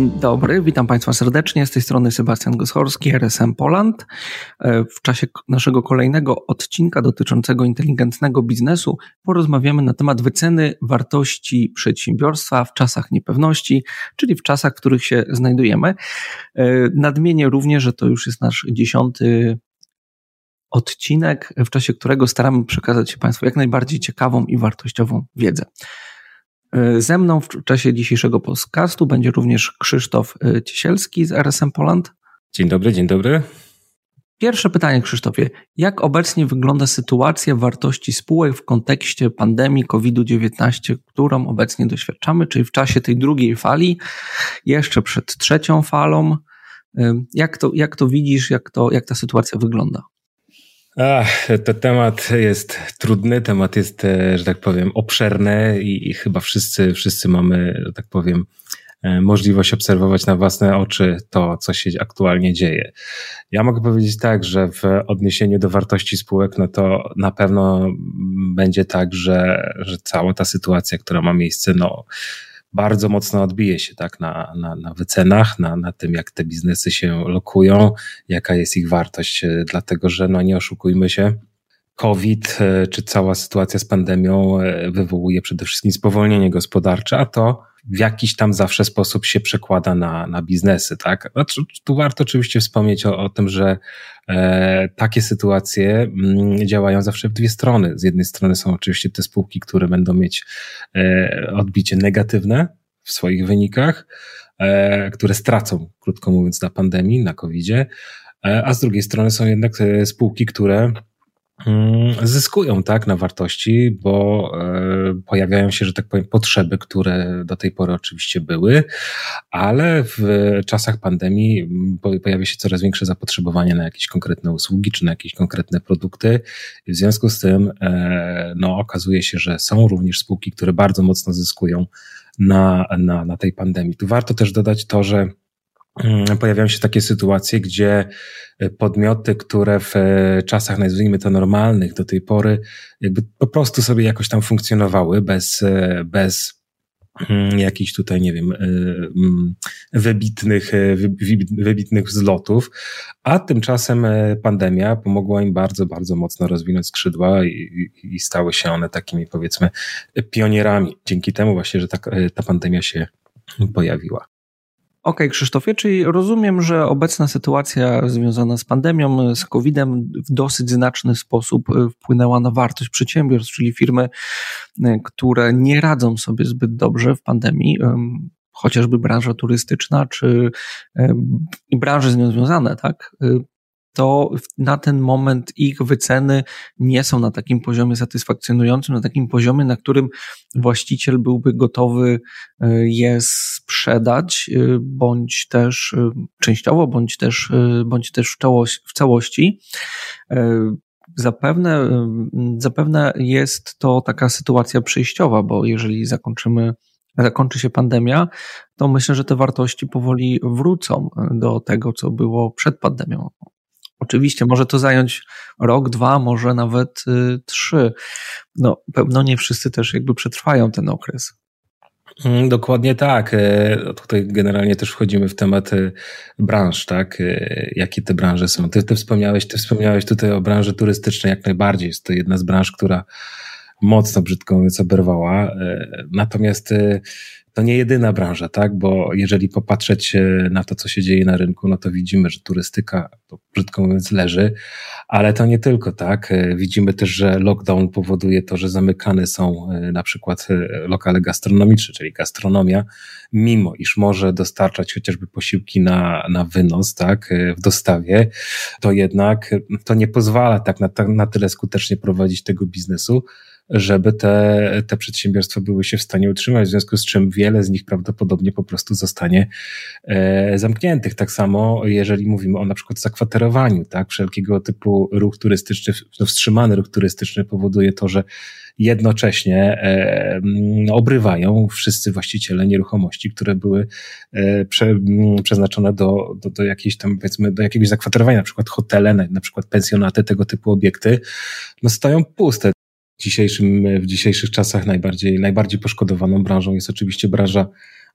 Dzień dobry, witam Państwa serdecznie. Z tej strony Sebastian Goshorski, RSM Poland. E, w czasie naszego kolejnego odcinka dotyczącego inteligentnego biznesu porozmawiamy na temat wyceny wartości przedsiębiorstwa w czasach niepewności, czyli w czasach, w których się znajdujemy. E, nadmienię również, że to już jest nasz dziesiąty odcinek, w czasie którego staramy przekazać Państwu jak najbardziej ciekawą i wartościową wiedzę. E, ze mną w czasie dzisiejszego podcastu będzie również Krzysztof e, Ciesielski z RSM Poland. Dzień dobry, dzień dobry. Pierwsze pytanie, Krzysztofie. Jak obecnie wygląda sytuacja wartości spółek w kontekście pandemii COVID-19, którą obecnie doświadczamy, czyli w czasie tej drugiej fali, jeszcze przed trzecią falą? E, jak to, jak to widzisz, jak, to, jak ta sytuacja wygląda? Ach, to temat jest trudny, temat jest, e, że tak powiem, obszerny i, i chyba wszyscy, wszyscy mamy, że tak powiem, e, możliwość obserwować na własne oczy to, co się aktualnie dzieje. Ja mogę powiedzieć tak, że w odniesieniu do wartości spółek, no to na pewno będzie tak, że, że cała ta sytuacja, która ma miejsce, no, bardzo mocno odbije się tak na, na, na wycenach, na, na tym, jak te biznesy się lokują, jaka jest ich wartość, e, dlatego że no nie oszukujmy się, COVID e, czy cała sytuacja z pandemią e, wywołuje przede wszystkim spowolnienie gospodarcze, a to w jakiś tam zawsze sposób się przekłada na, na biznesy, tak? Znaczy, tu warto oczywiście wspomnieć o, o tym, że e, takie sytuacje m, mm, działają zawsze w dwie strony. Z jednej strony są oczywiście te spółki, które będą mieć e, odbicie negatywne w swoich wynikach, e, które stracą, krótko mówiąc, na pandemii, na COVID-zie, e, a z drugiej strony są jednak e, spółki, które zyskują tak na wartości, bo e, pojawiają się, że tak powiem, potrzeby, które do tej pory oczywiście były, ale w czasach pandemii mm, pojawia się coraz większe zapotrzebowanie na jakieś konkretne usługi czy na jakieś konkretne produkty. W związku z tym e, no, okazuje się, że są również spółki, które bardzo mocno zyskują na, na, na tej pandemii. Tu warto też dodać to, że Mm, pojawiają się takie sytuacje, gdzie e, podmioty, które w e, czasach, nazwijmy to normalnych do tej pory, jakby po prostu sobie jakoś tam funkcjonowały bez, e, bez mm, jakichś tutaj, nie wiem, mm, wybitnych, wybitnych wzlotów, a tymczasem pandemia pomogła im bardzo, bardzo mocno rozwinąć skrzydła i, i stały się one takimi, powiedzmy, pionierami. Dzięki temu właśnie, że ta, ta pandemia się pojawiła. Okej, okay, Krzysztofie, czyli rozumiem, że obecna sytuacja związana z pandemią, z COVID-em w dosyć znaczny sposób e, wpłynęła na wartość przedsiębiorstw, czyli firmy, e, które nie radzą sobie zbyt dobrze w pandemii, chociażby branża turystyczna, czy branże z nią związane, tak? To na ten moment ich wyceny nie są na takim poziomie satysfakcjonującym, na takim poziomie, na którym właściciel byłby gotowy e, je sprzedać, e, bądź też e, częściowo, bądź też, bądź też w całości. Zapewne, zapewne jest to taka sytuacja przejściowa, bo jeżeli zakończymy zakończy się pandemia, to myślę, że te wartości powoli wrócą do tego, co było przed pandemią. Oczywiście może to zająć rok, dwa, może nawet y, trzy. No, pewno nie wszyscy też jakby przetrwają ten okres. Mm, dokładnie tak. E, tutaj generalnie też wchodzimy w temat e, branż, tak? E, jakie te branże są. Ty, ty wspomniałeś, ty wspomniałeś tutaj o branży turystycznej jak najbardziej. Jest to jedna z branż, która mocno, brzydko mówiąc, oberwała. Natomiast to nie jedyna branża, tak? Bo jeżeli popatrzeć na to, co się dzieje na rynku, no to widzimy, że turystyka, to brzydko mówiąc, leży, ale to nie tylko, tak? Widzimy też, że lockdown powoduje to, że zamykane są e, na przykład e, lokale gastronomiczne, czyli gastronomia, mimo iż może dostarczać chociażby posiłki na, na wynos, tak? E, w dostawie, to jednak to nie pozwala tak na, na tyle skutecznie prowadzić tego biznesu, żeby te, te przedsiębiorstwa były się w stanie utrzymać, w związku z czym wiele z nich prawdopodobnie po prostu zostanie e, zamkniętych. Tak samo, jeżeli mówimy o na przykład zakwaterowaniu, tak, wszelkiego typu ruch turystyczny, no wstrzymany ruch turystyczny powoduje to, że jednocześnie e, obrywają wszyscy właściciele nieruchomości, które były e, prze, przeznaczone do, do, do jakiejś tam, powiedzmy, do jakiegoś zakwaterowania, na przykład hotele, na przykład pensjonaty, tego typu obiekty, no stoją puste dzisiejszym, w dzisiejszych czasach najbardziej, najbardziej poszkodowaną branżą jest oczywiście branża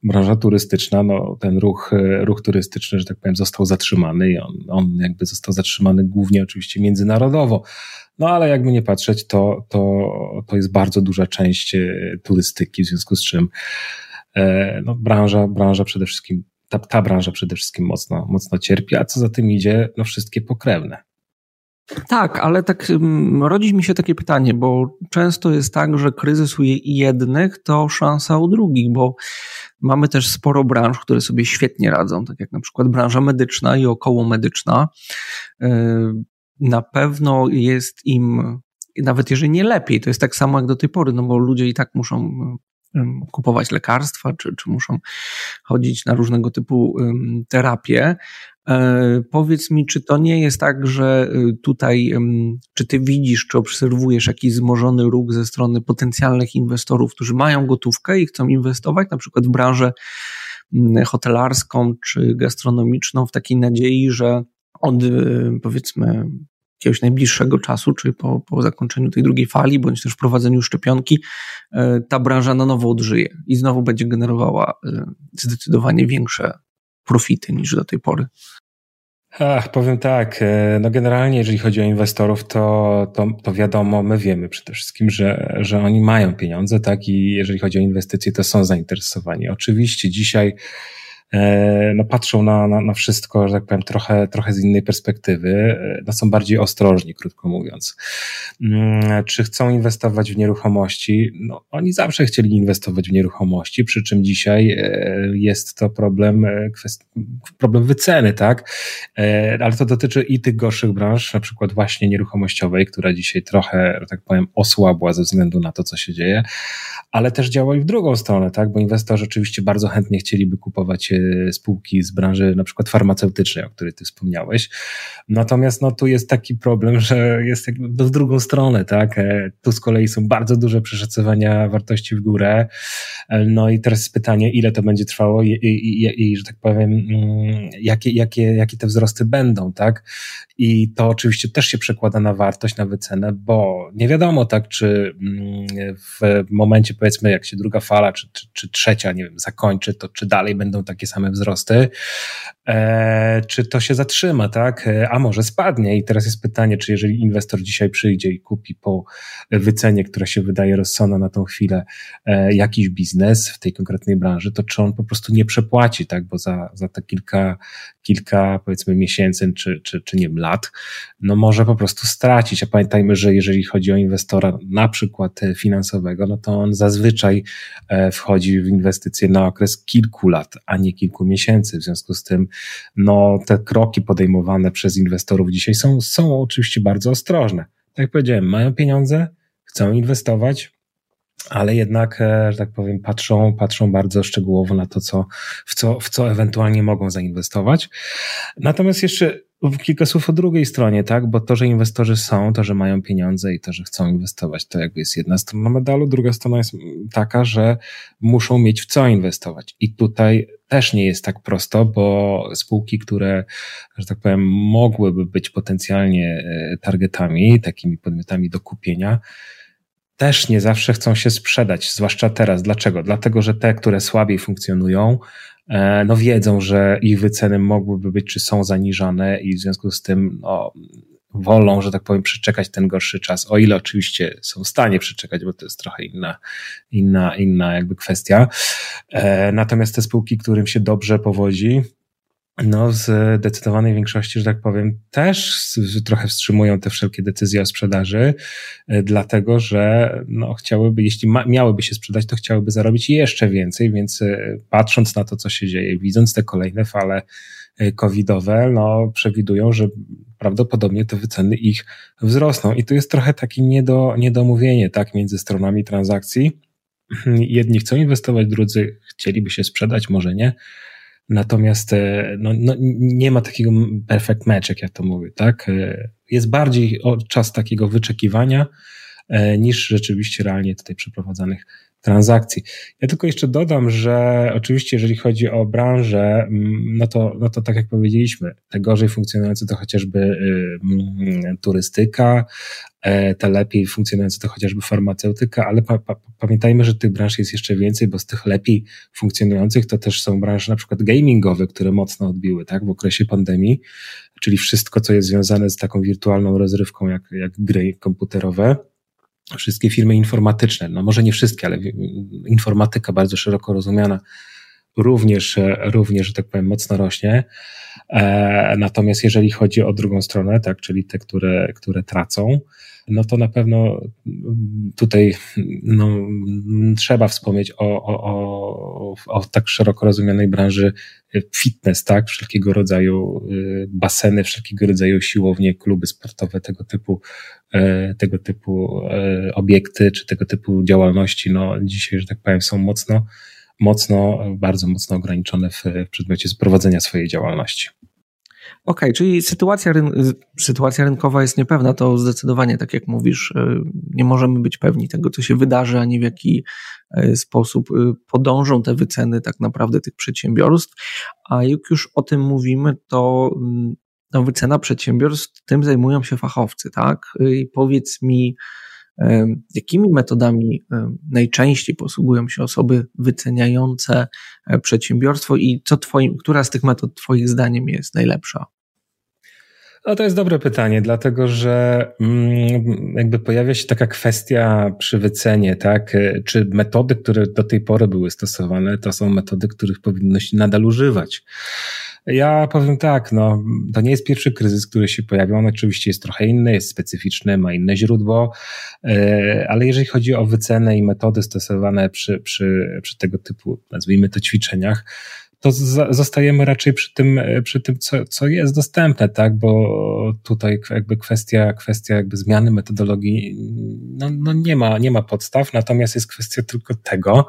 branża turystyczna, no ten ruch, ruch turystyczny, że tak powiem, został zatrzymany i on, on jakby został zatrzymany głównie oczywiście międzynarodowo. No ale jakby nie patrzeć, to, to, to jest bardzo duża część turystyki, w związku z czym no, branża, branża przede wszystkim ta, ta branża przede wszystkim mocno, mocno cierpi, a co za tym idzie, no wszystkie pokrewne. Tak, ale tak rodzi mi się takie pytanie, bo często jest tak, że kryzys u jednych to szansa u drugich, bo mamy też sporo branż, które sobie świetnie radzą, tak jak na przykład branża medyczna i około medyczna. Y, na pewno jest im, nawet jeżeli nie lepiej, to jest tak samo jak do tej pory, no bo ludzie i tak muszą kupować lekarstwa, czy, czy muszą chodzić na różnego typu terapie. E, powiedz mi, czy to nie jest tak, że y, tutaj, czy ty widzisz, czy obserwujesz jakiś wzmożony ruch ze strony potencjalnych inwestorów, którzy mają gotówkę i chcą inwestować na przykład w branżę hotelarską czy gastronomiczną w takiej nadziei, że od y, powiedzmy jakiegoś najbliższego czasu, czy po, po zakończeniu tej drugiej fali, bądź też wprowadzeniu szczepionki, e, ta branża na nowo odżyje i znowu będzie generowała e, zdecydowanie większe profity niż do tej pory. Ach, powiem tak, e, no generalnie jeżeli chodzi o inwestorów, to, to, to wiadomo, my wiemy przede wszystkim, że, że oni mają pieniądze, tak, i jeżeli chodzi o inwestycje, to są zainteresowani. Oczywiście dzisiaj no patrzą na, na, na wszystko, że tak powiem, trochę, trochę z innej perspektywy, e, no są bardziej ostrożni, krótko mówiąc. Mm, czy chcą inwestować w nieruchomości? No, oni zawsze chcieli inwestować w nieruchomości, przy czym dzisiaj e, jest to problem, problem wyceny, tak? Ale to dotyczy i tych gorszych branż, na przykład właśnie nieruchomościowej, która dzisiaj trochę, że tak powiem, osłabła ze względu na to, co się dzieje, ale też działa i w drugą stronę, tak? Bo inwestorzy oczywiście bardzo chętnie chcieliby kupować spółki z branży na przykład farmaceutycznej, o której ty wspomniałeś. Natomiast no, tu jest taki problem, że jest jakby w drugą stronę, tak? E, tu z kolei są bardzo duże przeszacowania wartości w górę. E, no i teraz pytanie, ile to będzie trwało i, i, i, i że tak powiem, mm, jakie, jakie, jakie te wzrosty będą, tak? I to oczywiście też się przekłada na wartość, na wycenę, bo nie wiadomo tak, czy mm, w momencie powiedzmy, jak się druga fala, czy, czy, czy trzecia, nie wiem, zakończy, to czy dalej będą takie same wzrosty, e, czy to się zatrzyma, tak? E, a może spadnie. I teraz jest pytanie, czy jeżeli inwestor dzisiaj przyjdzie i kupi po wycenie, która się wydaje rozsądna na tą chwilę, e, jakiś biznes w tej konkretnej branży, to czy on po prostu nie przepłaci, tak? Bo za, za te kilka, kilka powiedzmy miesięcy, czy, czy, czy nie wiem, lat, no może po prostu stracić. A pamiętajmy, że jeżeli chodzi o inwestora na przykład finansowego, no to on zazwyczaj wchodzi w inwestycje na okres kilku lat, a nie kilku miesięcy. W związku z tym, no, te kroki podejmowane przez inwestorów dzisiaj są, są oczywiście bardzo ostrożne. Tak jak powiedziałem, mają pieniądze, chcą inwestować, ale jednak, e, że tak powiem, patrzą, patrzą bardzo szczegółowo na to, co, w, co, w co ewentualnie mogą zainwestować. Natomiast jeszcze kilka słów o drugiej stronie, tak? Bo to, że inwestorzy są, to, że mają pieniądze i to, że chcą inwestować, to jakby jest jedna strona medalu. Druga strona jest taka, że muszą mieć w co inwestować. I tutaj też nie jest tak prosto, bo spółki, które, że tak powiem, mogłyby być potencjalnie e, targetami, takimi podmiotami do kupienia, też nie zawsze chcą się sprzedać, zwłaszcza teraz. Dlaczego? Dlatego, że te, które słabiej funkcjonują, e, no wiedzą, że ich wyceny mogłyby być, czy są zaniżane i w związku z tym, no, wolą, że tak powiem, przeczekać ten gorszy czas, o ile oczywiście są w stanie przeczekać, bo to jest trochę inna, inna, inna jakby kwestia. E, natomiast te spółki, którym się dobrze powodzi, no, w zdecydowanej większości, że tak powiem, też trochę wstrzymują te wszelkie decyzje o sprzedaży, e, dlatego że no, chciałyby, jeśli ma, miałyby się sprzedać, to chciałyby zarobić jeszcze więcej, więc e, patrząc na to, co się dzieje, widząc te kolejne fale e, covidowe, no, przewidują, że prawdopodobnie te wyceny ich wzrosną. I tu jest trochę takie niedo, niedomówienie, tak, między stronami transakcji. Jedni chcą inwestować, drudzy chcieliby się sprzedać, może nie Natomiast e, no, no, nie ma takiego perfect match, jak ja to mówię, tak? E, jest bardziej czas takiego wyczekiwania e, niż rzeczywiście realnie tutaj przeprowadzanych transakcji. Ja tylko jeszcze dodam, że oczywiście jeżeli chodzi o branżę, no to, no to tak jak powiedzieliśmy, te gorzej funkcjonujące to chociażby y, turystyka, te lepiej funkcjonujące to chociażby farmaceutyka, ale pa, pa, pamiętajmy, że tych branż jest jeszcze więcej, bo z tych lepiej funkcjonujących to też są branże na przykład gamingowe, które mocno odbiły tak, w okresie pandemii, czyli wszystko, co jest związane z taką wirtualną rozrywką, jak, jak gry komputerowe wszystkie firmy informatyczne, no może nie wszystkie, ale informatyka bardzo szeroko rozumiana również, również, że tak powiem, mocno rośnie. E, natomiast jeżeli chodzi o drugą stronę, tak, czyli te, które, które tracą, no to na pewno tutaj no, trzeba wspomnieć o, o, o, o tak szeroko rozumianej branży fitness, tak? Wszelkiego rodzaju y, baseny, wszelkiego rodzaju siłownie, kluby sportowe, tego typu, e, tego typu e, obiekty, czy tego typu działalności, no dzisiaj, że tak powiem, są mocno, mocno, bardzo mocno ograniczone w, w przedmiocie prowadzenia swojej działalności. Okej, okay, czyli sytuacja, ryn- sytuacja rynkowa jest niepewna, to zdecydowanie, tak jak mówisz, y, nie możemy być pewni tego, co się wydarzy, ani w jaki y, sposób y, podążą te wyceny tak naprawdę tych przedsiębiorstw. A jak już o tym mówimy, to no, wycena przedsiębiorstw, tym zajmują się fachowcy, tak? I powiedz mi, Jakimi metodami najczęściej posługują się osoby wyceniające e, przedsiębiorstwo i co twoim, która z tych metod Twoim zdaniem jest najlepsza? No to jest dobre pytanie, dlatego że mm, jakby pojawia się taka kwestia przy wycenie, tak? E, czy metody, które do tej pory były stosowane, to są metody, których powinno się nadal używać. Ja powiem tak, no, to nie jest pierwszy kryzys, który się pojawił. On oczywiście jest trochę inny, jest specyficzny, ma inne źródło, e, ale jeżeli chodzi o wycenę i metody stosowane przy, przy, przy tego typu, nazwijmy to ćwiczeniach, to zostajemy raczej przy tym, przy tym co, co jest dostępne, tak? Bo tutaj jakby kwestia, kwestia jakby zmiany metodologii no, no nie, ma, nie ma podstaw, natomiast jest kwestia tylko tego,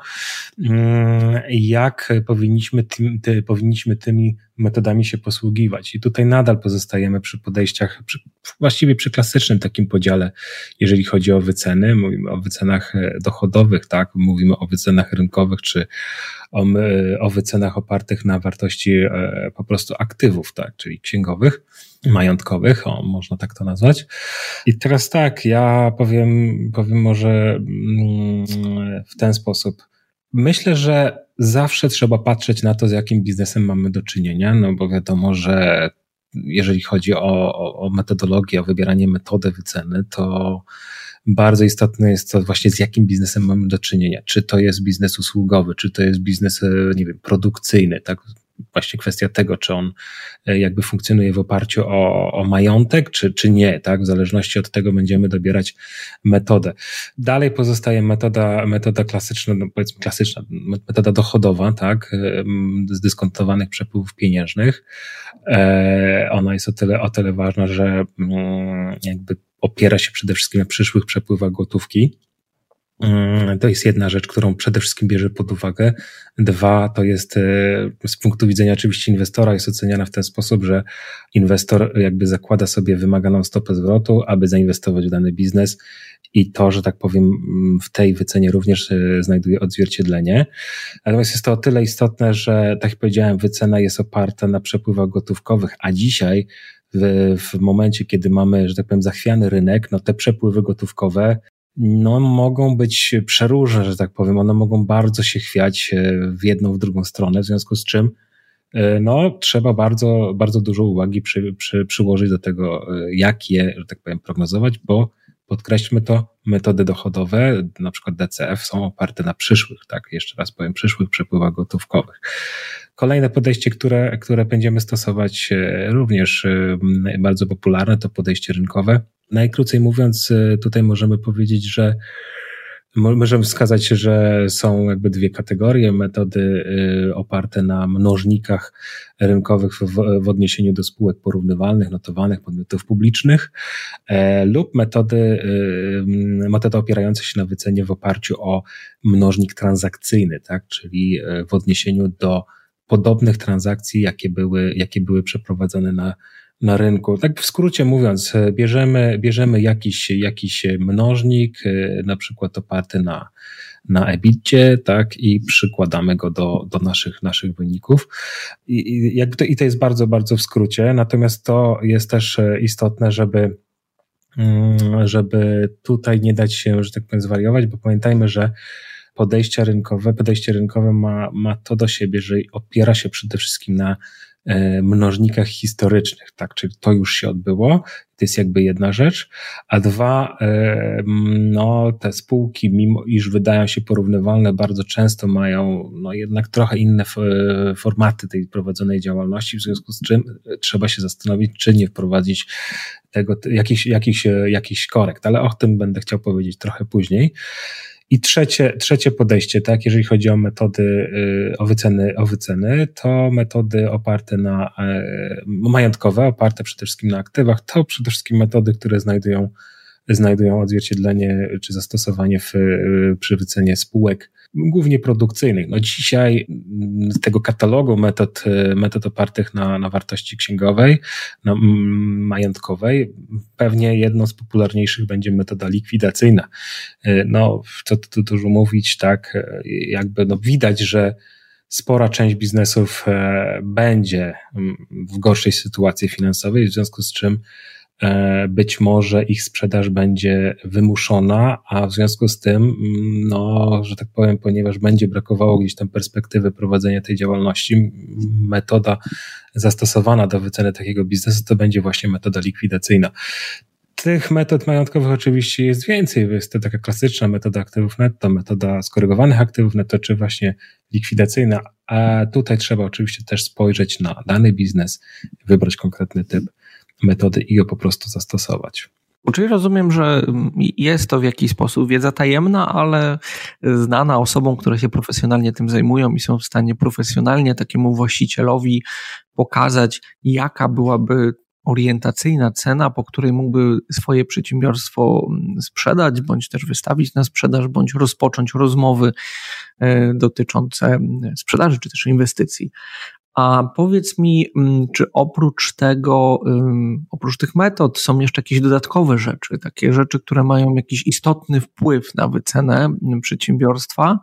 mm, jak powinniśmy, tym, ty, powinniśmy tymi metodami się posługiwać. I tutaj nadal pozostajemy przy podejściach, przy, właściwie przy klasycznym takim podziale, jeżeli chodzi o wyceny. Mówimy o wycenach dochodowych, tak? Mówimy o wycenach rynkowych, czy o, o wycenach opartych na wartości e, po prostu aktywów, tak? Czyli księgowych, majątkowych, o, można tak to nazwać. I teraz tak, ja powiem, powiem może mm, w ten sposób. Myślę, że zawsze trzeba patrzeć na to, z jakim biznesem mamy do czynienia, no bo wiadomo, że jeżeli chodzi o, o, metodologię, o wybieranie metody wyceny, to bardzo istotne jest to właśnie z jakim biznesem mamy do czynienia. Czy to jest biznes usługowy, czy to jest biznes, e, nie wiem, produkcyjny, tak? Właśnie kwestia tego, czy on e, jakby funkcjonuje w oparciu o, o majątek, czy, czy nie, tak? W zależności od tego będziemy dobierać metodę. Dalej pozostaje metoda, metoda klasyczna, no powiedzmy klasyczna, metoda dochodowa, tak? E, zdyskontowanych przepływów pieniężnych. E, ona jest o tyle, o tyle ważna, że mm, jakby opiera się przede wszystkim na przyszłych przepływach gotówki to jest jedna rzecz, którą przede wszystkim bierze pod uwagę. Dwa, to jest e, z punktu widzenia oczywiście inwestora jest oceniana w ten sposób, że inwestor jakby zakłada sobie wymaganą stopę zwrotu, aby zainwestować w dany biznes i to, że tak powiem, w tej wycenie również e, znajduje odzwierciedlenie. Natomiast jest to o tyle istotne, że tak jak powiedziałem, wycena jest oparta na przepływach gotówkowych, a dzisiaj w, w momencie, kiedy mamy, że tak powiem, zachwiany rynek, no te przepływy gotówkowe no, mogą być przeróżne, że tak powiem. One mogą bardzo się chwiać e, w jedną, w drugą stronę, w związku z czym e, no, trzeba bardzo, bardzo dużo uwagi przy, przy, przyłożyć do tego, e, jak je, że tak powiem, prognozować, bo podkreślmy to, metody dochodowe, na przykład DCF, są oparte na przyszłych, tak, jeszcze raz powiem, przyszłych przepływach gotówkowych. Kolejne podejście, które, które będziemy stosować, również bardzo popularne, to podejście rynkowe, Najkrócej mówiąc, e, tutaj możemy powiedzieć, że możemy wskazać, że są jakby dwie kategorie. Metody e, oparte na mnożnikach rynkowych w, w odniesieniu do spółek porównywalnych, notowanych podmiotów publicznych e, lub metody, metody opierające się na wycenie w oparciu o mnożnik transakcyjny, tak, czyli w odniesieniu do podobnych transakcji, jakie były, jakie były przeprowadzone na na rynku. Tak w skrócie mówiąc, e, bierzemy, bierzemy jakiś, jakiś mnożnik, e, na przykład oparty na, na EBITcie, tak, i przykładamy go do, do naszych, naszych wyników. I, i, jakby to, I to jest bardzo, bardzo w skrócie, natomiast to jest też e, istotne, żeby mm, żeby tutaj nie dać się, że tak powiem, zwariować, bo pamiętajmy, że podejście rynkowe, podejście rynkowe ma, ma to do siebie, że opiera się przede wszystkim na mnożnikach historycznych, tak, czyli to już się odbyło, to jest jakby jedna rzecz, a dwa, e, no te spółki, mimo iż wydają się porównywalne, bardzo często mają no jednak trochę inne formaty tej prowadzonej działalności, w związku z czym trzeba się zastanowić, czy nie wprowadzić tego, jakiś, jakiś, jakiś korekt, ale o tym będę chciał powiedzieć trochę później. I trzecie, trzecie podejście, tak, jeżeli chodzi o metody, y, o wyceny, o wyceny, to metody oparte na, e, majątkowe, oparte przede wszystkim na aktywach, to przede wszystkim metody, które znajdują, znajdują odzwierciedlenie czy zastosowanie w, y, przy wycenie spółek głównie produkcyjnych. No dzisiaj z tego katalogu metod, metod opartych na, na wartości księgowej, majątkowej, pewnie jedną z popularniejszych będzie metoda likwidacyjna. No, co tu dużo mówić, tak, jakby no widać, że spora część biznesów e, będzie w gorszej sytuacji finansowej, w związku z czym E, być może ich sprzedaż będzie wymuszona, a w związku z tym, mm, no, że tak powiem, ponieważ będzie brakowało gdzieś tam perspektywy prowadzenia tej działalności, metoda zastosowana do wyceny takiego biznesu to będzie właśnie metoda likwidacyjna. Tych metod majątkowych oczywiście jest więcej. Jest to taka klasyczna metoda aktywów netto, metoda skorygowanych aktywów netto, czy właśnie likwidacyjna. A tutaj trzeba oczywiście też spojrzeć na dany biznes, wybrać konkretny typ metody i go po prostu zastosować. Czyli rozumiem, że jest to w jakiś sposób wiedza tajemna, ale znana osobom, które się profesjonalnie tym zajmują i są w stanie profesjonalnie takiemu właścicielowi pokazać, jaka byłaby orientacyjna cena, po której mógłby swoje przedsiębiorstwo sprzedać, bądź też wystawić na sprzedaż, bądź rozpocząć rozmowy e, dotyczące sprzedaży czy też inwestycji. A powiedz mi, mm, czy oprócz tego, oprócz tych metod są jeszcze jakieś dodatkowe rzeczy, takie rzeczy, które mają jakiś istotny wpływ na wycenę mm, przedsiębiorstwa?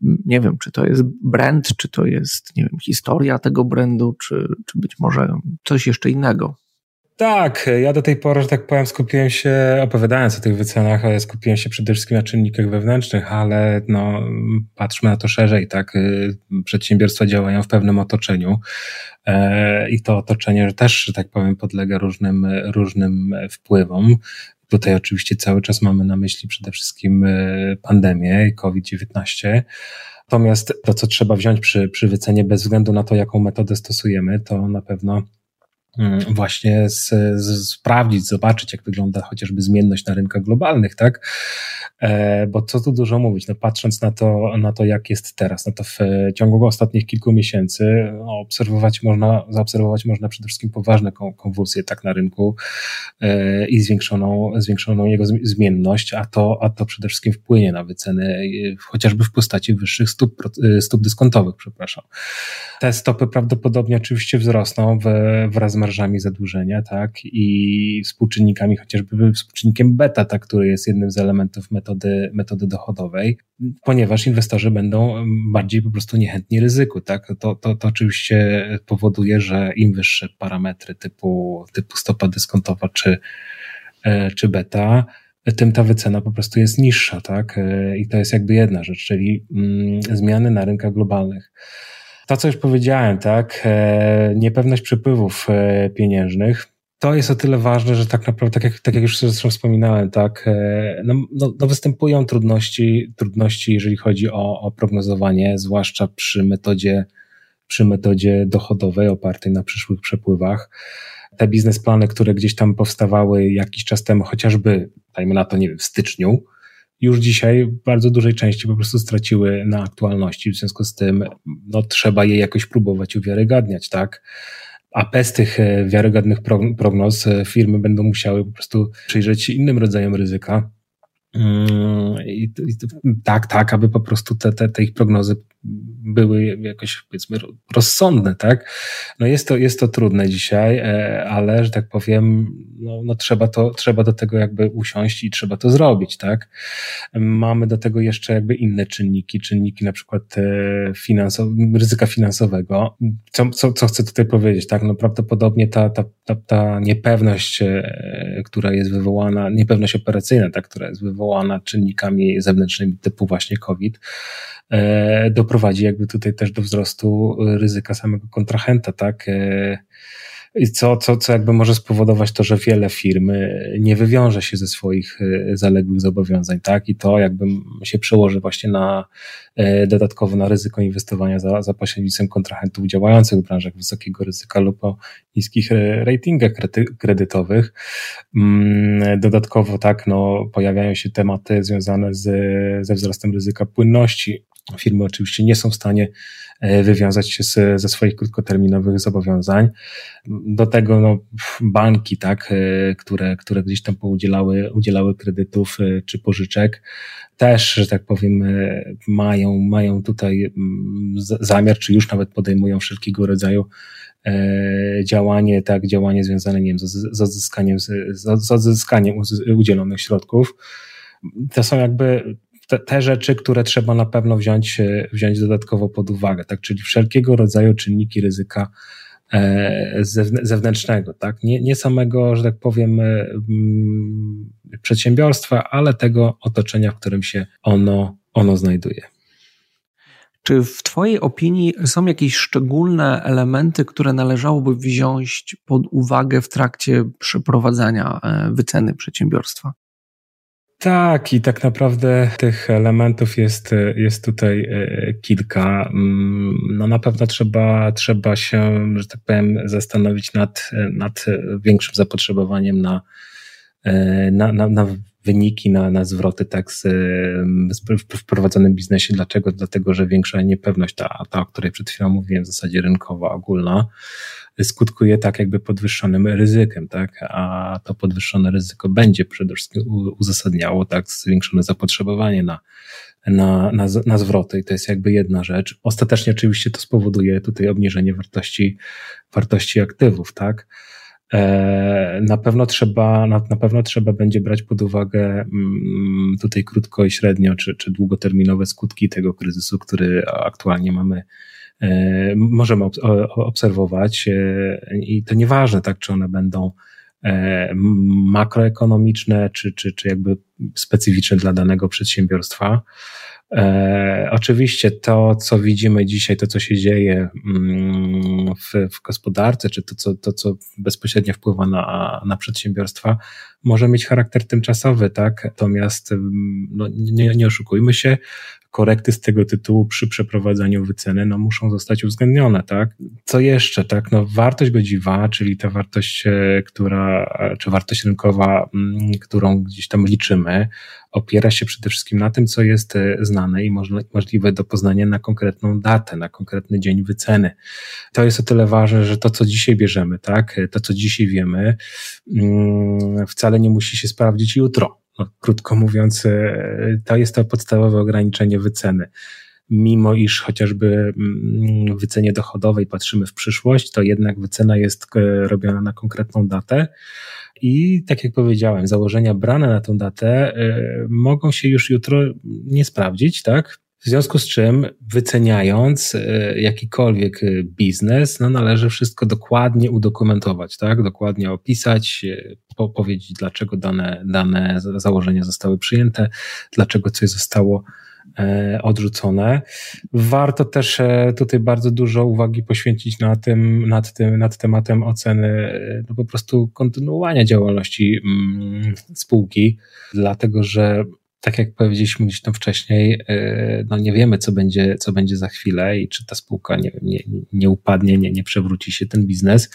Nie wiem, czy to jest brand, czy to jest, nie wiem, historia tego brandu, czy, czy być może coś jeszcze innego. Tak, ja do tej pory, że tak powiem, skupiłem się, opowiadając o tych wycenach, skupiłem się przede wszystkim na czynnikach wewnętrznych, ale no, patrzmy na to szerzej, tak? Y, przedsiębiorstwa działają w pewnym otoczeniu e, i to otoczenie też, że tak powiem, podlega różnym, różnym wpływom. Tutaj oczywiście cały czas mamy na myśli przede wszystkim y, pandemię COVID-19. Natomiast to, co trzeba wziąć przy, przy wycenie, bez względu na to, jaką metodę stosujemy, to na pewno właśnie z, z, sprawdzić, zobaczyć, jak wygląda chociażby zmienność na rynkach globalnych, tak? E, bo co tu dużo mówić, no patrząc na to, na to, jak jest teraz, no to w ciągu ostatnich kilku miesięcy no, obserwować można, zaobserwować można przede wszystkim poważne konwulsje tak na rynku e, i zwiększoną, zwiększoną jego zmienność, a to, a to przede wszystkim wpłynie na wyceny, chociażby w postaci wyższych stóp, stóp dyskontowych, przepraszam. Te stopy prawdopodobnie oczywiście wzrosną wraz z marżami zadłużenia, tak, i współczynnikami, chociażby współczynnikiem beta, tak, który jest jednym z elementów metody, metody dochodowej, ponieważ inwestorzy będą bardziej po prostu niechętni ryzyku, tak. To, to, to oczywiście powoduje, że im wyższe parametry typu, typu stopa dyskontowa czy, e, czy beta, tym ta wycena po prostu jest niższa, tak? E, I to jest jakby jedna rzecz, czyli mm, zmiany na rynkach globalnych. To, co już powiedziałem, tak, e, niepewność przepływów e, pieniężnych, to jest o tyle ważne, że tak naprawdę, tak jak, tak jak już zresztą wspominałem, tak, e, no, no, no występują trudności, trudności, jeżeli chodzi o, o prognozowanie, zwłaszcza przy metodzie, przy metodzie dochodowej opartej na przyszłych przepływach. Te biznesplany, które gdzieś tam powstawały jakiś czas temu, chociażby, dajmy na to, nie wiem, w styczniu, już dzisiaj w bardzo dużej części po prostu straciły na aktualności, w związku z tym no, trzeba je jakoś próbować uwiarygadniać, tak? A bez tych e, wiarygodnych prognoz e, firmy będą musiały po prostu przyjrzeć się innym rodzajom ryzyka. Mm, I, i tak, tak, aby po prostu te, te, te ich prognozy były jakoś powiedzmy rozsądne, tak? No jest to, jest to trudne dzisiaj, e, ale że tak powiem, no, no trzeba, to, trzeba do tego jakby usiąść i trzeba to zrobić, tak? Mamy do tego jeszcze jakby inne czynniki, czynniki na przykład finansow ryzyka finansowego. Co, co, co chcę tutaj powiedzieć, tak? No prawdopodobnie ta, ta, ta, ta niepewność, która jest wywołana, niepewność operacyjna, tak, która jest wywołana czynnikami zewnętrznymi typu właśnie COVID, e, doprowadzi jakby tutaj też do wzrostu ryzyka samego kontrahenta, tak. E, i co, co, co jakby może spowodować to, że wiele firm nie wywiąże się ze swoich e, zaległych zobowiązań, tak? I to jakby się przełoży właśnie na dodatkowo na ryzyko inwestowania za, za pośrednictwem kontrahentów działających w branżach wysokiego ryzyka lub o niskich ratingach kredytowych. Mm, dodatkowo tak, no, pojawiają się tematy związane z, ze wzrostem ryzyka płynności. Firmy oczywiście nie są w stanie e, wywiązać się z, ze swoich krótkoterminowych zobowiązań. Do tego no, banki, tak, e, które, które gdzieś tam udzielały, udzielały kredytów e, czy pożyczek, też, że tak powiem, mają, mają tutaj mm, zamiar, czy już nawet podejmują wszelkiego rodzaju działanie, tak, działanie związane, nie wiem, z, z odzyskaniem, z, z odzyskaniem udzielonych środków. To są jakby te, te, rzeczy, które trzeba na pewno wziąć, e, wziąć dodatkowo pod uwagę, tak, czyli wszelkiego rodzaju czynniki ryzyka e, zewnętrznego, tak, nie, nie samego, że tak powiem, przedsiębiorstwa, ale tego otoczenia, w którym się ono, ono znajduje. Czy w Twojej opinii są jakieś szczególne elementy, które należałoby wziąć pod uwagę w trakcie przeprowadzania e, wyceny przedsiębiorstwa? Tak, i tak naprawdę tych elementów jest, jest tutaj e, kilka. Mm, no na pewno trzeba, trzeba się, że tak powiem, zastanowić nad, nad większym zapotrzebowaniem na, e, na, na, na wyniki na, na zwroty tak z, z wprowadzonym biznesie. Dlaczego? Dlatego, że większa niepewność, ta, ta, o której przed chwilą mówiłem, w zasadzie rynkowa, ogólna, skutkuje tak jakby podwyższonym ryzykiem, tak? A to podwyższone ryzyko będzie przede wszystkim uzasadniało tak zwiększone zapotrzebowanie na, na, na, na zwroty i to jest jakby jedna rzecz. Ostatecznie oczywiście to spowoduje tutaj obniżenie wartości, wartości aktywów, tak? E, na pewno trzeba, na, na pewno trzeba będzie brać pod uwagę mm, tutaj krótko i średnio, czy, czy długoterminowe skutki tego kryzysu, który aktualnie mamy, możemy obserwować e, i to nieważne, tak, czy one będą makroekonomiczne, czy, czy, czy jakby specyficzne dla danego przedsiębiorstwa. E, oczywiście to, co widzimy dzisiaj, to, co się dzieje mm, w, w gospodarce, czy to co, to, co bezpośrednio wpływa na, na przedsiębiorstwa, może mieć charakter tymczasowy, tak? Natomiast mm, no, nie, nie oszukujmy się, korekty z tego tytułu przy przeprowadzaniu wyceny no, muszą zostać uwzględnione, tak? Co jeszcze, tak? No, wartość godziwa, czyli ta wartość, e, która, czy wartość rynkowa, mm, którą gdzieś tam liczymy, opiera się przede wszystkim na tym, co jest e, znane i możliwe do poznania na konkretną datę, na konkretny dzień wyceny. To jest o tyle ważne, że to, co dzisiaj bierzemy, tak? To, co dzisiaj wiemy, mm, wcale nie musi się sprawdzić jutro no, krótko mówiąc, e, to jest to podstawowe ograniczenie wyceny. Mimo iż chociażby mm, wycenie dochodowej patrzymy w przyszłość, to jednak wycena jest e, robiona na konkretną datę. I tak jak powiedziałem, założenia brane na tą datę e, mogą się już jutro nie sprawdzić, tak? W związku z czym, wyceniając jakikolwiek biznes, no należy wszystko dokładnie udokumentować, tak? Dokładnie opisać, powiedzieć, dlaczego dane, dane założenia zostały przyjęte, dlaczego coś zostało e, odrzucone. Warto też e, tutaj bardzo dużo uwagi poświęcić na tym, nad, tym, nad tematem oceny e, no po prostu kontynuowania działalności mm, spółki, dlatego że tak jak powiedzieliśmy gdzieś tam wcześniej, e, no nie wiemy, co będzie, co będzie za chwilę i czy ta spółka nie, nie, nie upadnie, nie, nie przewróci się ten biznes.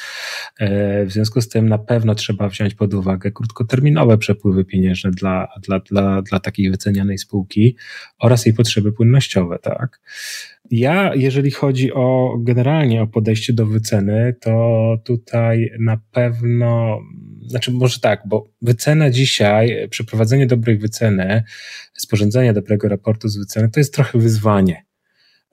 E, w związku z tym na pewno trzeba wziąć pod uwagę krótkoterminowe przepływy pieniężne dla, dla, dla, dla takiej wycenianej spółki oraz jej potrzeby płynnościowe, tak. Ja, jeżeli chodzi o generalnie o podejście do wyceny, to tutaj na pewno znaczy może tak, bo wycena dzisiaj, przeprowadzenie dobrej wyceny, sporządzenie dobrego raportu z wyceny, to jest trochę wyzwanie.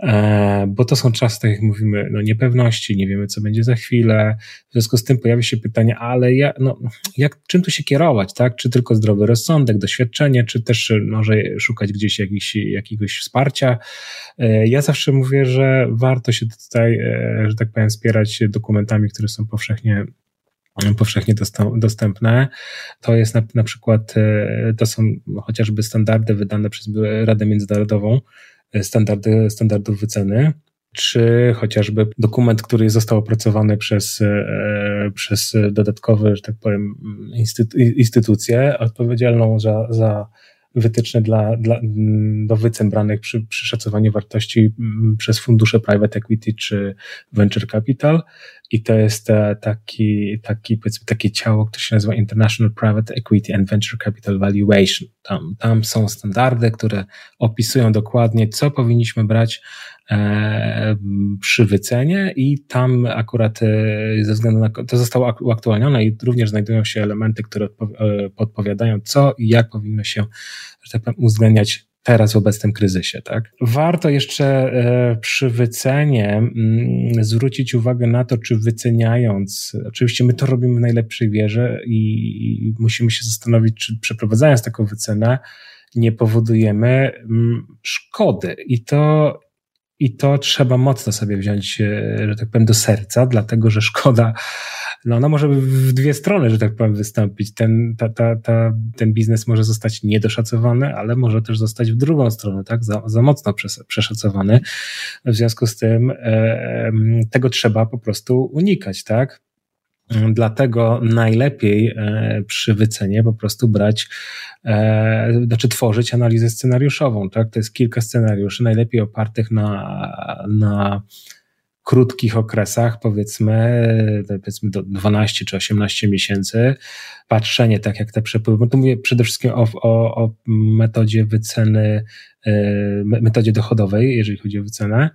E, bo to są czasy, tak jak mówimy, no niepewności, nie wiemy, co będzie za chwilę. W związku z tym pojawia się pytanie, ale ja, no, jak, czym tu się kierować, tak? Czy tylko zdrowy rozsądek, doświadczenie, czy też może szukać gdzieś jakiś, jakiegoś wsparcia? E, ja zawsze mówię, że warto się tutaj, e, że tak powiem, wspierać dokumentami, które są powszechnie powszechnie dostępne. To jest na, na przykład, to są chociażby standardy wydane przez Radę Międzynarodową standardy, standardów wyceny, czy chociażby dokument, który został opracowany przez, e, przez dodatkowe, że tak powiem, instytucję odpowiedzialną za, za wytyczne dla, dla, do wycen branych przy, przy szacowaniu wartości mm, przez fundusze private equity czy venture capital. I to jest e, taki, taki, powiedzmy, takie ciało, które się nazywa International Private Equity and Venture Capital Valuation. Tam, tam są standardy, które opisują dokładnie, co powinniśmy brać e, przy wycenie i tam akurat e, ze względu na to zostało uaktualnione i również znajdują się elementy, które podpowiadają, co i jak powinno się, że tak powiem, uwzględniać teraz w obecnym kryzysie. Tak? Warto jeszcze e, przy wycenie mm, zwrócić uwagę na to, czy wyceniając, oczywiście my to robimy w najlepszej wierze i musimy się zastanowić, czy przeprowadzając taką wycenę, nie powodujemy mm, szkody. I to i to trzeba mocno sobie wziąć, e, że tak powiem, do serca, dlatego że szkoda, no ona może w dwie strony, że tak powiem, wystąpić. Ten, ta, ta, ta, ten biznes może zostać niedoszacowany, ale może też zostać w drugą stronę, tak, za, za mocno przeszacowany. W związku z tym e, tego trzeba po prostu unikać, tak. Dlatego najlepiej e, przy wycenie po prostu brać, e, znaczy tworzyć analizę scenariuszową, tak? To jest kilka scenariuszy, najlepiej opartych na, na krótkich okresach, powiedzmy, powiedzmy do 12 czy 18 miesięcy, patrzenie tak jak te przepływy, bo tu mówię przede wszystkim o, o, o metodzie wyceny, e, metodzie dochodowej, jeżeli chodzi o wycenę,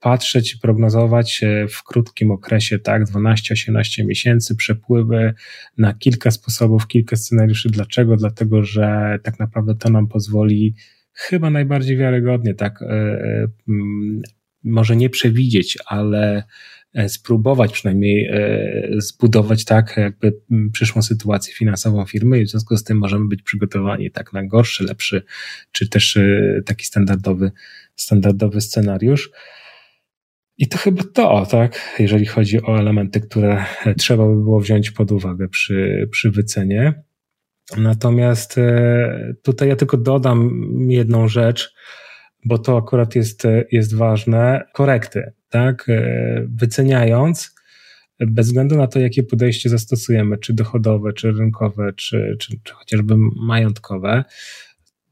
patrzeć i prognozować w krótkim okresie, tak, 12-18 miesięcy, przepływy na kilka sposobów, kilka scenariuszy. Dlaczego? Dlatego, że tak naprawdę to nam pozwoli chyba najbardziej wiarygodnie, tak, e, e, może nie przewidzieć, ale e, spróbować przynajmniej zbudować tak jakby przyszłą sytuację finansową firmy i w związku z tym możemy być przygotowani tak na gorszy, lepszy, czy też taki standardowy, standardowy scenariusz. I to chyba to, tak, jeżeli chodzi o elementy, które trzeba by było wziąć pod uwagę przy, przy wycenie. Natomiast e, tutaj ja tylko dodam jedną rzecz, bo to akurat jest, jest ważne. Korekty, tak? E, wyceniając, bez względu na to, jakie podejście zastosujemy, czy dochodowe, czy rynkowe, czy, czy, czy chociażby majątkowe,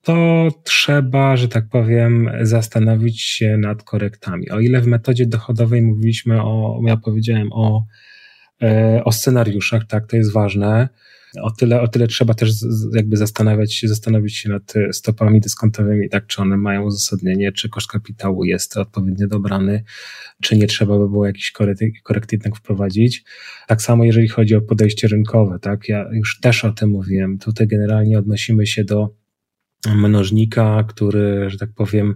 to trzeba, że tak powiem, zastanowić się nad korektami. O ile w metodzie dochodowej mówiliśmy o, ja powiedziałem o, e, o scenariuszach, tak, to jest ważne. O tyle, o tyle trzeba też jakby zastanawiać się, zastanowić się nad stopami dyskontowymi, tak, czy one mają uzasadnienie, czy koszt kapitału jest odpowiednio dobrany, czy nie trzeba by było jakiś korekt jednak wprowadzić. Tak samo jeżeli chodzi o podejście rynkowe, tak, ja już też o tym mówiłem. Tutaj generalnie odnosimy się do mnożnika, który, że tak powiem,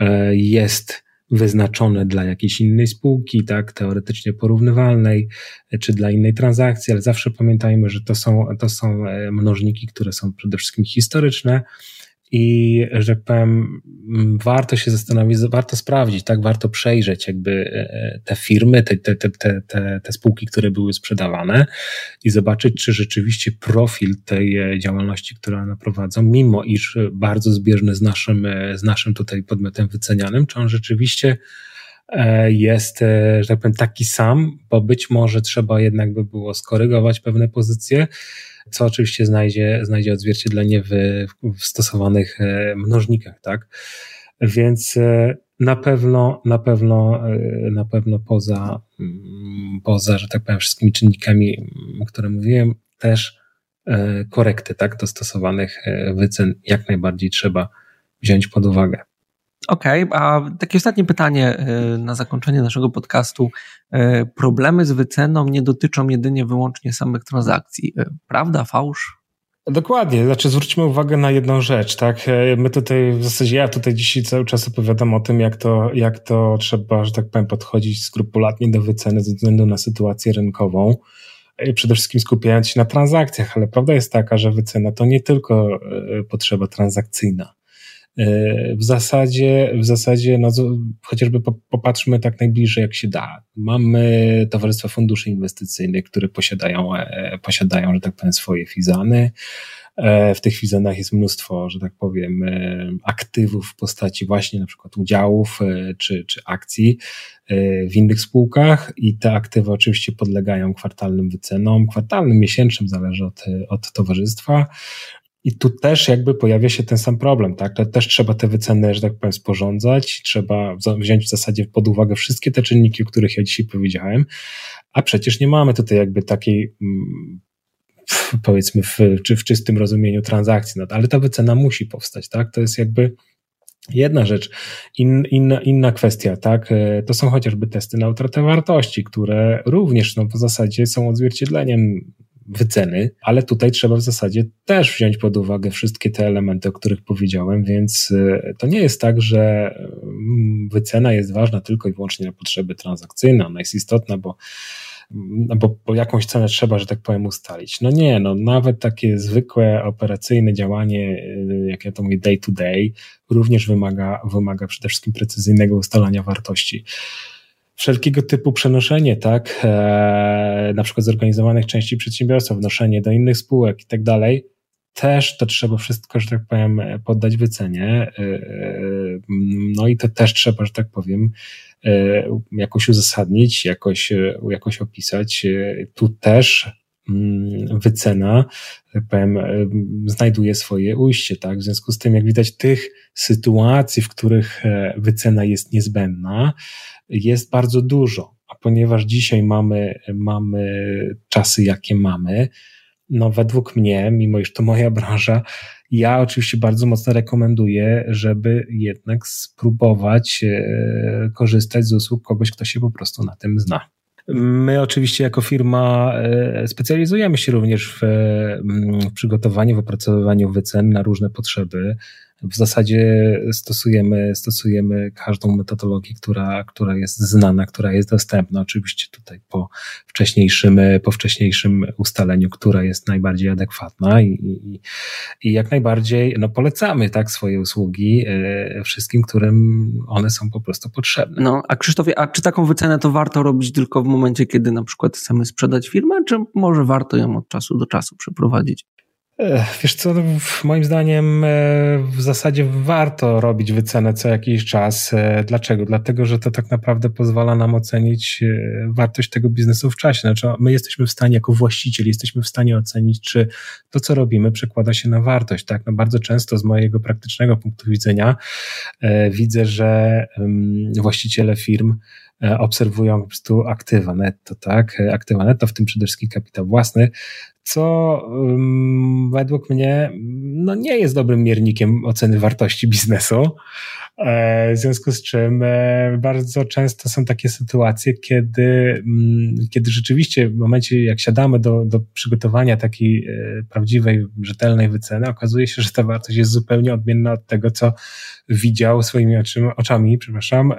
e, jest wyznaczony dla jakiejś innej spółki, tak, teoretycznie porównywalnej, czy dla innej transakcji, ale zawsze pamiętajmy, że to są, to są e, mnożniki, które są przede wszystkim historyczne, i że powiem, warto się zastanowić, warto sprawdzić, tak, warto przejrzeć jakby e, te firmy, te, te, te, te, te spółki, które były sprzedawane i zobaczyć, czy rzeczywiście profil tej e, działalności, którą one prowadzą, mimo iż bardzo zbieżny z naszym, e, z naszym tutaj podmiotem wycenianym, czy on rzeczywiście jest, że tak powiem, taki sam, bo być może trzeba jednak by było skorygować pewne pozycje, co oczywiście znajdzie, znajdzie odzwierciedlenie w, w stosowanych e, mnożnikach, tak? Więc e, na pewno, na pewno, e, na pewno poza, mm, poza, że tak powiem, wszystkimi czynnikami, mm, które mówiłem, też korekty, tak, do stosowanych wycen jak najbardziej trzeba wziąć pod uwagę. Okej, okay, a takie ostatnie pytanie y, na zakończenie naszego podcastu. Y, problemy z wyceną nie dotyczą jedynie wyłącznie samych transakcji. Y, prawda, fałsz? Dokładnie, znaczy zwróćmy uwagę na jedną rzecz, tak? My tutaj, w zasadzie ja tutaj dzisiaj cały czas opowiadam o tym, jak to, jak to trzeba, że tak powiem, podchodzić skrupulatnie do wyceny ze względu na sytuację rynkową. Przede wszystkim skupiając się na transakcjach, ale prawda jest taka, że wycena to nie tylko e, potrzeba transakcyjna. E, w zasadzie, w zasadzie, no, chociażby popatrzmy tak najbliżej, jak się da. Mamy towarzystwa funduszy inwestycyjnych, które posiadają, e, posiadają, że tak powiem, swoje fizany. E, w tych fizanach jest mnóstwo, że tak powiem, aktywów w postaci właśnie na przykład udziałów czy, czy akcji w innych spółkach i te aktywy oczywiście podlegają kwartalnym wycenom, kwartalnym, miesięcznym, zależy od, od towarzystwa. I tu też jakby pojawia się ten sam problem, tak? Też trzeba te wyceny, że tak powiem, sporządzać, trzeba wziąć w zasadzie pod uwagę wszystkie te czynniki, o których ja dzisiaj powiedziałem, a przecież nie mamy tutaj jakby takiej mm, powiedzmy w, czy w czystym rozumieniu transakcji, no, ale ta wycena musi powstać, tak? To jest jakby Jedna rzecz, in, inna, inna kwestia, tak, e, to są chociażby testy na utratę wartości, które również no, w zasadzie są odzwierciedleniem wyceny, ale tutaj trzeba w zasadzie też wziąć pod uwagę wszystkie te elementy, o których powiedziałem, więc e, to nie jest tak, że mm, wycena jest ważna tylko i wyłącznie na potrzeby transakcyjne, ona jest istotna, bo no bo, bo jakąś cenę trzeba, że tak powiem, ustalić. No nie, no nawet takie zwykłe operacyjne działanie, e, jak ja to mówię, day to day, również wymaga, wymaga przede wszystkim precyzyjnego ustalania wartości wszelkiego typu przenoszenie, tak, e, na przykład zorganizowanych części przedsiębiorstwa, wnoszenie do innych spółek i tak dalej, też to trzeba wszystko, że tak powiem, poddać wycenie. E, e, no i to też trzeba, że tak powiem, e, jakoś uzasadnić, jakoś, jakoś opisać. Tu też wycena, tak powiem, znajduje swoje ujście, tak? W związku z tym, jak widać, tych sytuacji, w których wycena jest niezbędna, jest bardzo dużo. A ponieważ dzisiaj mamy, mamy czasy, jakie mamy, no według mnie, mimo iż to moja branża, ja oczywiście bardzo mocno rekomenduję, żeby jednak spróbować e, korzystać z usług kogoś, kto się po prostu na tym zna. My oczywiście jako firma e, specjalizujemy się również w, w przygotowaniu, w opracowywaniu wycen na różne potrzeby w zasadzie stosujemy, stosujemy każdą metodologię, która, która jest znana, która jest dostępna. Oczywiście tutaj po wcześniejszym, po wcześniejszym ustaleniu, która jest najbardziej adekwatna i, i, i jak najbardziej no, polecamy tak swoje usługi e, wszystkim, którym one są po prostu potrzebne. No, a Krzysztofie, a czy taką wycenę to warto robić tylko w momencie, kiedy na przykład chcemy sprzedać firmę, czy może warto ją od czasu do czasu przeprowadzić? Wiesz co, no, moim zdaniem e, w zasadzie warto robić wycenę co jakiś czas. E, dlaczego? Dlatego, że to tak naprawdę pozwala nam ocenić e, wartość tego biznesu w czasie. Znaczy, my jesteśmy w stanie, jako właściciel, jesteśmy w stanie ocenić, czy to, co robimy, przekłada się na wartość. Tak? No bardzo często z mojego praktycznego punktu widzenia widzę, że właściciele firm obserwują po prostu aktywa netto, tak? Aktywa netto, w tym przede wszystkim kapitał własny, co według mnie no, nie jest dobrym miernikiem oceny wartości biznesu. E, w związku z czym e, bardzo często są takie sytuacje, kiedy, kiedy rzeczywiście w momencie, jak siadamy do, do przygotowania takiej e, prawdziwej, rzetelnej wyceny, okazuje się, że ta wartość jest zupełnie odmienna od tego, co widział swoimi oczyma, oczami, przepraszam,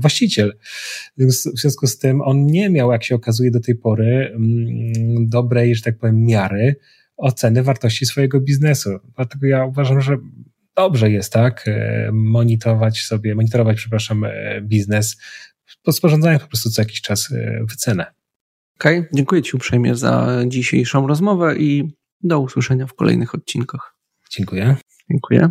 właściciel. W związku z tym on nie miał, jak się okazuje do tej pory, dobrej, że tak powiem, miary oceny wartości swojego biznesu. Dlatego ja uważam, że dobrze jest, tak, e, monitorować sobie, monitorować, przepraszam, e, biznes, sporządzając po prostu co jakiś czas e, wycenę. Okej, okay, dziękuję Ci uprzejmie za dzisiejszą rozmowę i do usłyszenia w kolejnych odcinkach. Dziękuję. Dziękuję.